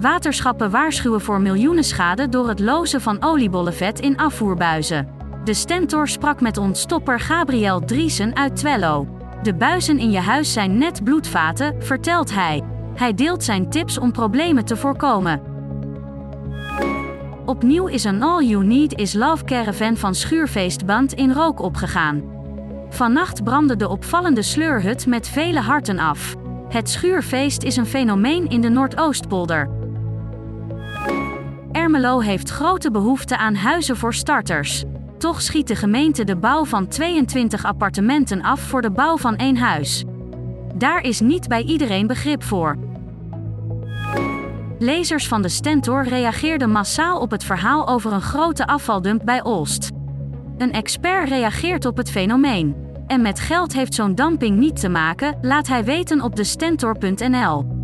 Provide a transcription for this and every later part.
Waterschappen waarschuwen voor miljoenen schade door het lozen van oliebollenvet in afvoerbuizen. De Stentor sprak met ontstopper Gabriel Driesen uit Twello. De buizen in je huis zijn net bloedvaten, vertelt hij. Hij deelt zijn tips om problemen te voorkomen. Opnieuw is een All You Need Is Love caravan van Schuurfeestband in rook opgegaan. Vannacht brandde de opvallende sleurhut met vele harten af. Het schuurfeest is een fenomeen in de Noordoostpolder. Ermelo heeft grote behoefte aan huizen voor starters. Toch schiet de gemeente de bouw van 22 appartementen af voor de bouw van één huis. Daar is niet bij iedereen begrip voor. Lezers van de Stentor reageerden massaal op het verhaal over een grote afvaldump bij Olst. Een expert reageert op het fenomeen. En met geld heeft zo'n dumping niet te maken, laat hij weten op de stentor.nl.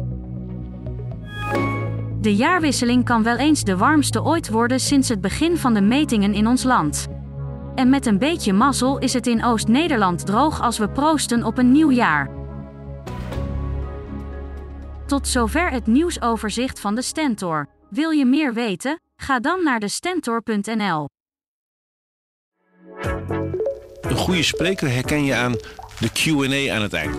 De jaarwisseling kan wel eens de warmste ooit worden sinds het begin van de metingen in ons land. En met een beetje mazzel is het in Oost-Nederland droog als we proosten op een nieuw jaar. Tot zover het nieuwsoverzicht van de Stentor. Wil je meer weten? Ga dan naar de stentor.nl. Een goede spreker herken je aan de QA aan het eind.